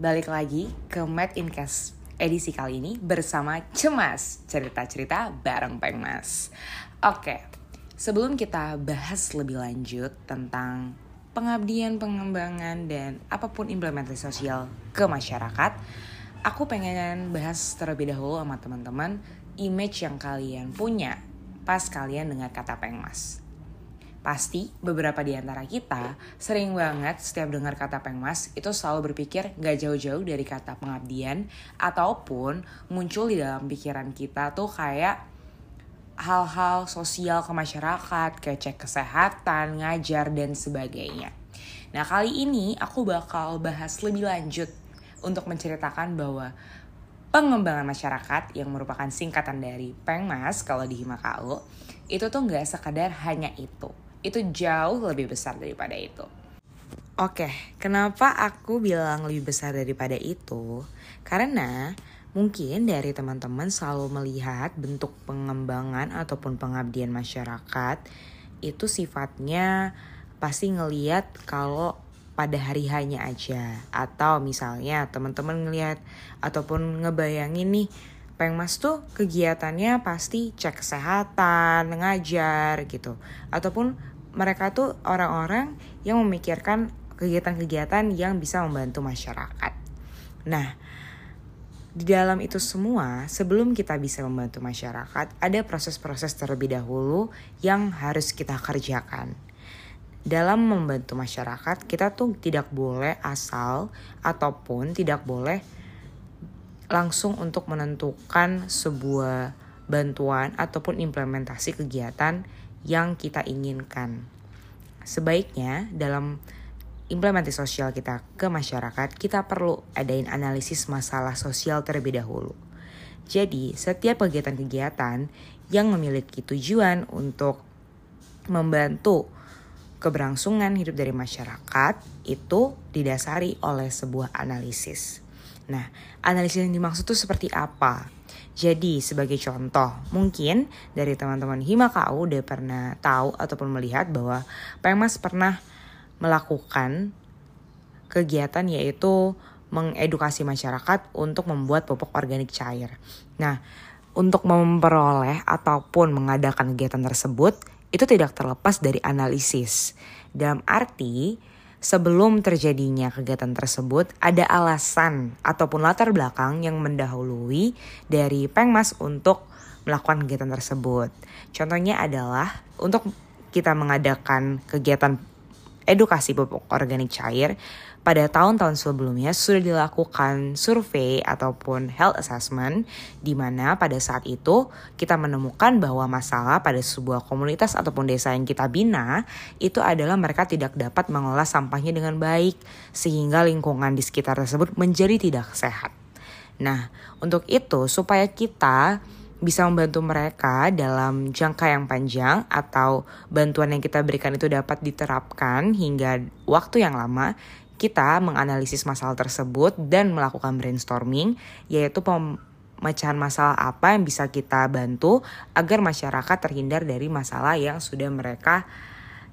balik lagi ke Made in Cast edisi kali ini bersama Cemas, cerita-cerita bareng Pengmas. Oke, sebelum kita bahas lebih lanjut tentang pengabdian, pengembangan, dan apa pun implementasi sosial ke masyarakat, aku pengen bahas terlebih dahulu sama teman-teman image yang kalian punya pas kalian dengar kata Pengmas. Pasti beberapa di antara kita sering banget setiap dengar kata pengmas itu selalu berpikir gak jauh-jauh dari kata pengabdian ataupun muncul di dalam pikiran kita tuh kayak hal-hal sosial ke masyarakat, kayak cek kesehatan, ngajar, dan sebagainya. Nah kali ini aku bakal bahas lebih lanjut untuk menceritakan bahwa pengembangan masyarakat yang merupakan singkatan dari Pengmas kalau di Himakau itu tuh nggak sekadar hanya itu itu jauh lebih besar daripada itu. Oke, kenapa aku bilang lebih besar daripada itu? Karena mungkin dari teman-teman selalu melihat bentuk pengembangan ataupun pengabdian masyarakat itu sifatnya pasti ngeliat kalau pada hari hanya aja atau misalnya teman-teman ngelihat ataupun ngebayangin nih Pengmas tuh kegiatannya pasti cek kesehatan, ngajar gitu. Ataupun mereka tuh orang-orang yang memikirkan kegiatan-kegiatan yang bisa membantu masyarakat. Nah, di dalam itu semua, sebelum kita bisa membantu masyarakat, ada proses-proses terlebih dahulu yang harus kita kerjakan. Dalam membantu masyarakat, kita tuh tidak boleh asal ataupun tidak boleh langsung untuk menentukan sebuah bantuan ataupun implementasi kegiatan yang kita inginkan. Sebaiknya dalam implementasi sosial kita ke masyarakat, kita perlu adain analisis masalah sosial terlebih dahulu. Jadi, setiap kegiatan-kegiatan yang memiliki tujuan untuk membantu keberlangsungan hidup dari masyarakat itu didasari oleh sebuah analisis. Nah, analisis yang dimaksud itu seperti apa? Jadi sebagai contoh, mungkin dari teman-teman Himakau udah pernah tahu ataupun melihat bahwa Pengmas pernah melakukan kegiatan yaitu mengedukasi masyarakat untuk membuat pupuk organik cair. Nah, untuk memperoleh ataupun mengadakan kegiatan tersebut itu tidak terlepas dari analisis. Dalam arti sebelum terjadinya kegiatan tersebut ada alasan ataupun latar belakang yang mendahului dari Pengmas untuk melakukan kegiatan tersebut. Contohnya adalah untuk kita mengadakan kegiatan edukasi pupuk organik cair, pada tahun-tahun sebelumnya sudah dilakukan survei ataupun health assessment di mana pada saat itu kita menemukan bahwa masalah pada sebuah komunitas ataupun desa yang kita bina itu adalah mereka tidak dapat mengelola sampahnya dengan baik sehingga lingkungan di sekitar tersebut menjadi tidak sehat. Nah, untuk itu supaya kita bisa membantu mereka dalam jangka yang panjang atau bantuan yang kita berikan itu dapat diterapkan hingga waktu yang lama, kita menganalisis masalah tersebut dan melakukan brainstorming, yaitu pemecahan masalah apa yang bisa kita bantu agar masyarakat terhindar dari masalah yang sudah mereka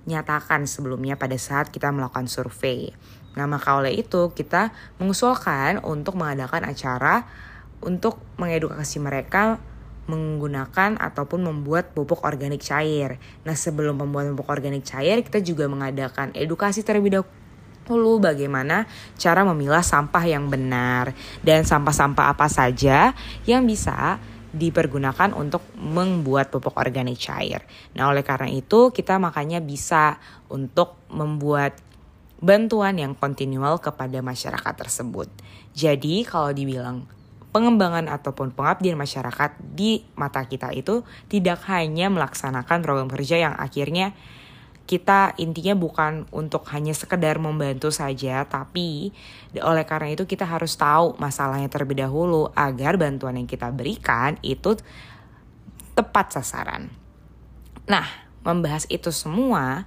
nyatakan sebelumnya pada saat kita melakukan survei. Nah, maka oleh itu kita mengusulkan untuk mengadakan acara untuk mengedukasi mereka menggunakan ataupun membuat pupuk organik cair. Nah, sebelum membuat pupuk organik cair, kita juga mengadakan edukasi terlebih dahulu bagaimana cara memilah sampah yang benar dan sampah-sampah apa saja yang bisa dipergunakan untuk membuat pupuk organik cair. Nah, oleh karena itu kita makanya bisa untuk membuat bantuan yang kontinual kepada masyarakat tersebut. Jadi, kalau dibilang pengembangan ataupun pengabdian masyarakat di mata kita itu tidak hanya melaksanakan program kerja yang akhirnya kita intinya bukan untuk hanya sekedar membantu saja, tapi oleh karena itu kita harus tahu masalahnya terlebih dahulu agar bantuan yang kita berikan itu tepat sasaran. Nah, membahas itu semua,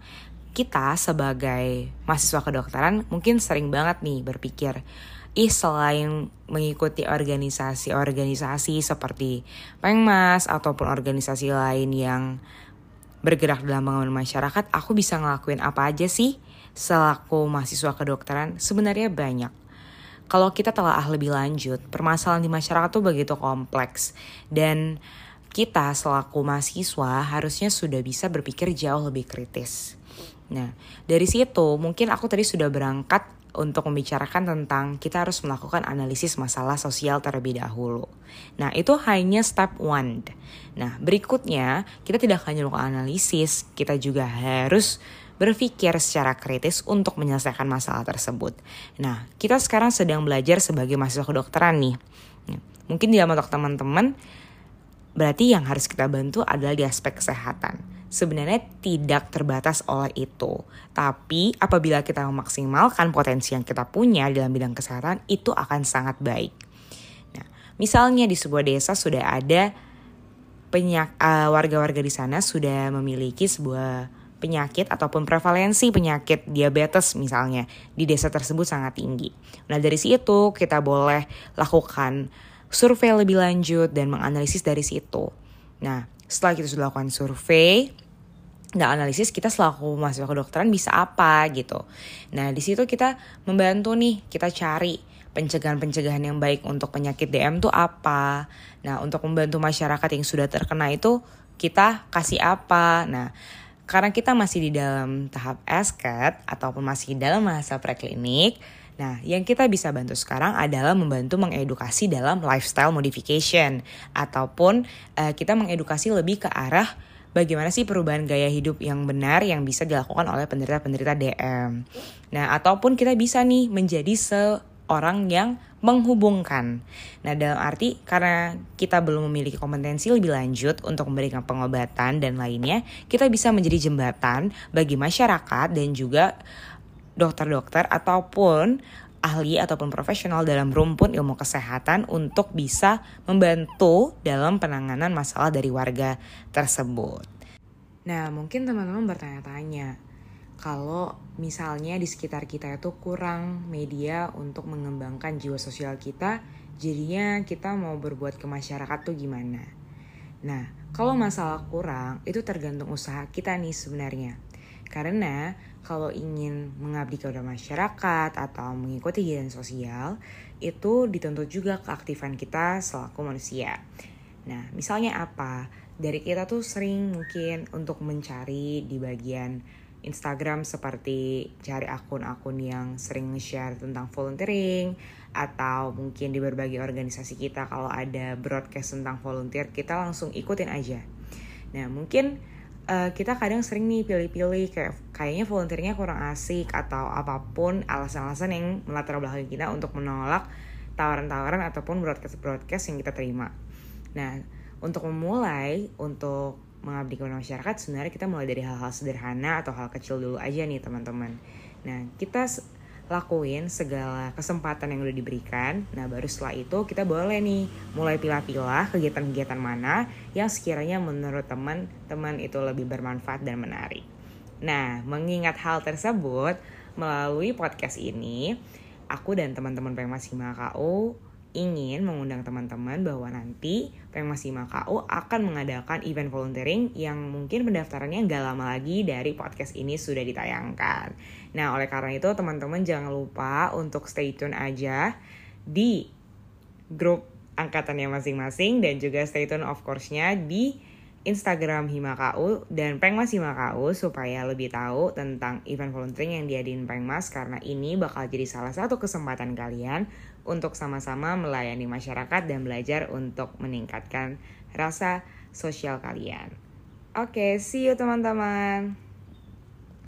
kita sebagai mahasiswa kedokteran mungkin sering banget nih berpikir, ih selain mengikuti organisasi-organisasi seperti Pengmas ataupun organisasi lain yang bergerak dalam pengembangan masyarakat, aku bisa ngelakuin apa aja sih selaku mahasiswa kedokteran? Sebenarnya banyak. kalau kita telah lebih lanjut, permasalahan di masyarakat tuh begitu kompleks dan kita selaku mahasiswa harusnya sudah bisa berpikir jauh lebih kritis. Nah, dari situ mungkin aku tadi sudah berangkat untuk membicarakan tentang kita harus melakukan analisis masalah sosial terlebih dahulu. Nah, itu hanya step one. Nah, berikutnya kita tidak hanya melakukan analisis, kita juga harus berpikir secara kritis untuk menyelesaikan masalah tersebut. Nah, kita sekarang sedang belajar sebagai mahasiswa kedokteran nih. Mungkin di otak teman-teman, berarti yang harus kita bantu adalah di aspek kesehatan. Sebenarnya tidak terbatas oleh itu, tapi apabila kita memaksimalkan potensi yang kita punya dalam bidang kesehatan, itu akan sangat baik. Nah, misalnya di sebuah desa sudah ada penyak uh, warga-warga di sana sudah memiliki sebuah penyakit ataupun prevalensi penyakit diabetes misalnya di desa tersebut sangat tinggi. Nah dari situ kita boleh lakukan survei lebih lanjut dan menganalisis dari situ. Nah setelah kita sudah lakukan survei, Nah, analisis kita selaku mahasiswa kedokteran bisa apa gitu. Nah, di situ kita membantu nih, kita cari pencegahan-pencegahan yang baik untuk penyakit DM tuh apa. Nah, untuk membantu masyarakat yang sudah terkena itu kita kasih apa. Nah, karena kita masih di dalam tahap esket ataupun masih dalam masa preklinik, Nah, yang kita bisa bantu sekarang adalah membantu mengedukasi dalam lifestyle modification ataupun uh, kita mengedukasi lebih ke arah bagaimana sih perubahan gaya hidup yang benar yang bisa dilakukan oleh penderita-penderita DM. Nah, ataupun kita bisa nih menjadi seorang yang menghubungkan. Nah, dalam arti karena kita belum memiliki kompetensi lebih lanjut untuk memberikan pengobatan dan lainnya, kita bisa menjadi jembatan bagi masyarakat dan juga dokter-dokter ataupun ahli ataupun profesional dalam rumpun ilmu kesehatan untuk bisa membantu dalam penanganan masalah dari warga tersebut. Nah, mungkin teman-teman bertanya-tanya, kalau misalnya di sekitar kita itu kurang media untuk mengembangkan jiwa sosial kita, jadinya kita mau berbuat ke masyarakat tuh gimana? Nah, kalau masalah kurang, itu tergantung usaha kita nih sebenarnya. Karena kalau ingin mengabdi kepada masyarakat atau mengikuti kegiatan sosial, itu dituntut juga keaktifan kita selaku manusia. Nah, misalnya apa? Dari kita tuh sering mungkin untuk mencari di bagian Instagram seperti cari akun-akun yang sering share tentang volunteering atau mungkin di berbagai organisasi kita kalau ada broadcast tentang volunteer kita langsung ikutin aja. Nah mungkin uh, kita kadang sering nih pilih-pilih kayak kayaknya volunteeringnya kurang asik atau apa pun alasan-alasan yang melatar belakang kita untuk menolak tawaran-tawaran ataupun broadcast-broadcast yang kita terima. Nah untuk memulai untuk mengabdi kepada masyarakat sebenarnya kita mulai dari hal-hal sederhana atau hal kecil dulu aja nih teman-teman. Nah kita lakuin segala kesempatan yang udah diberikan. Nah baru setelah itu kita boleh nih mulai pilah-pilah kegiatan-kegiatan mana yang sekiranya menurut teman-teman itu lebih bermanfaat dan menarik. Nah mengingat hal tersebut melalui podcast ini aku dan teman-teman PMAS Hima KU ingin mengundang teman-teman bahwa nanti Pengmas KU akan mengadakan event volunteering yang mungkin pendaftarannya nggak lama lagi dari podcast ini sudah ditayangkan. Nah, oleh karena itu teman-teman jangan lupa untuk stay tune aja di grup angkatannya masing-masing dan juga stay tune of course-nya di Instagram Himakau dan Pengmas Himakau supaya lebih tahu tentang event volunteering yang diadain Pengmas karena ini bakal jadi salah satu kesempatan kalian untuk sama-sama melayani masyarakat dan belajar untuk meningkatkan rasa sosial kalian. Oke, okay, see you teman-teman.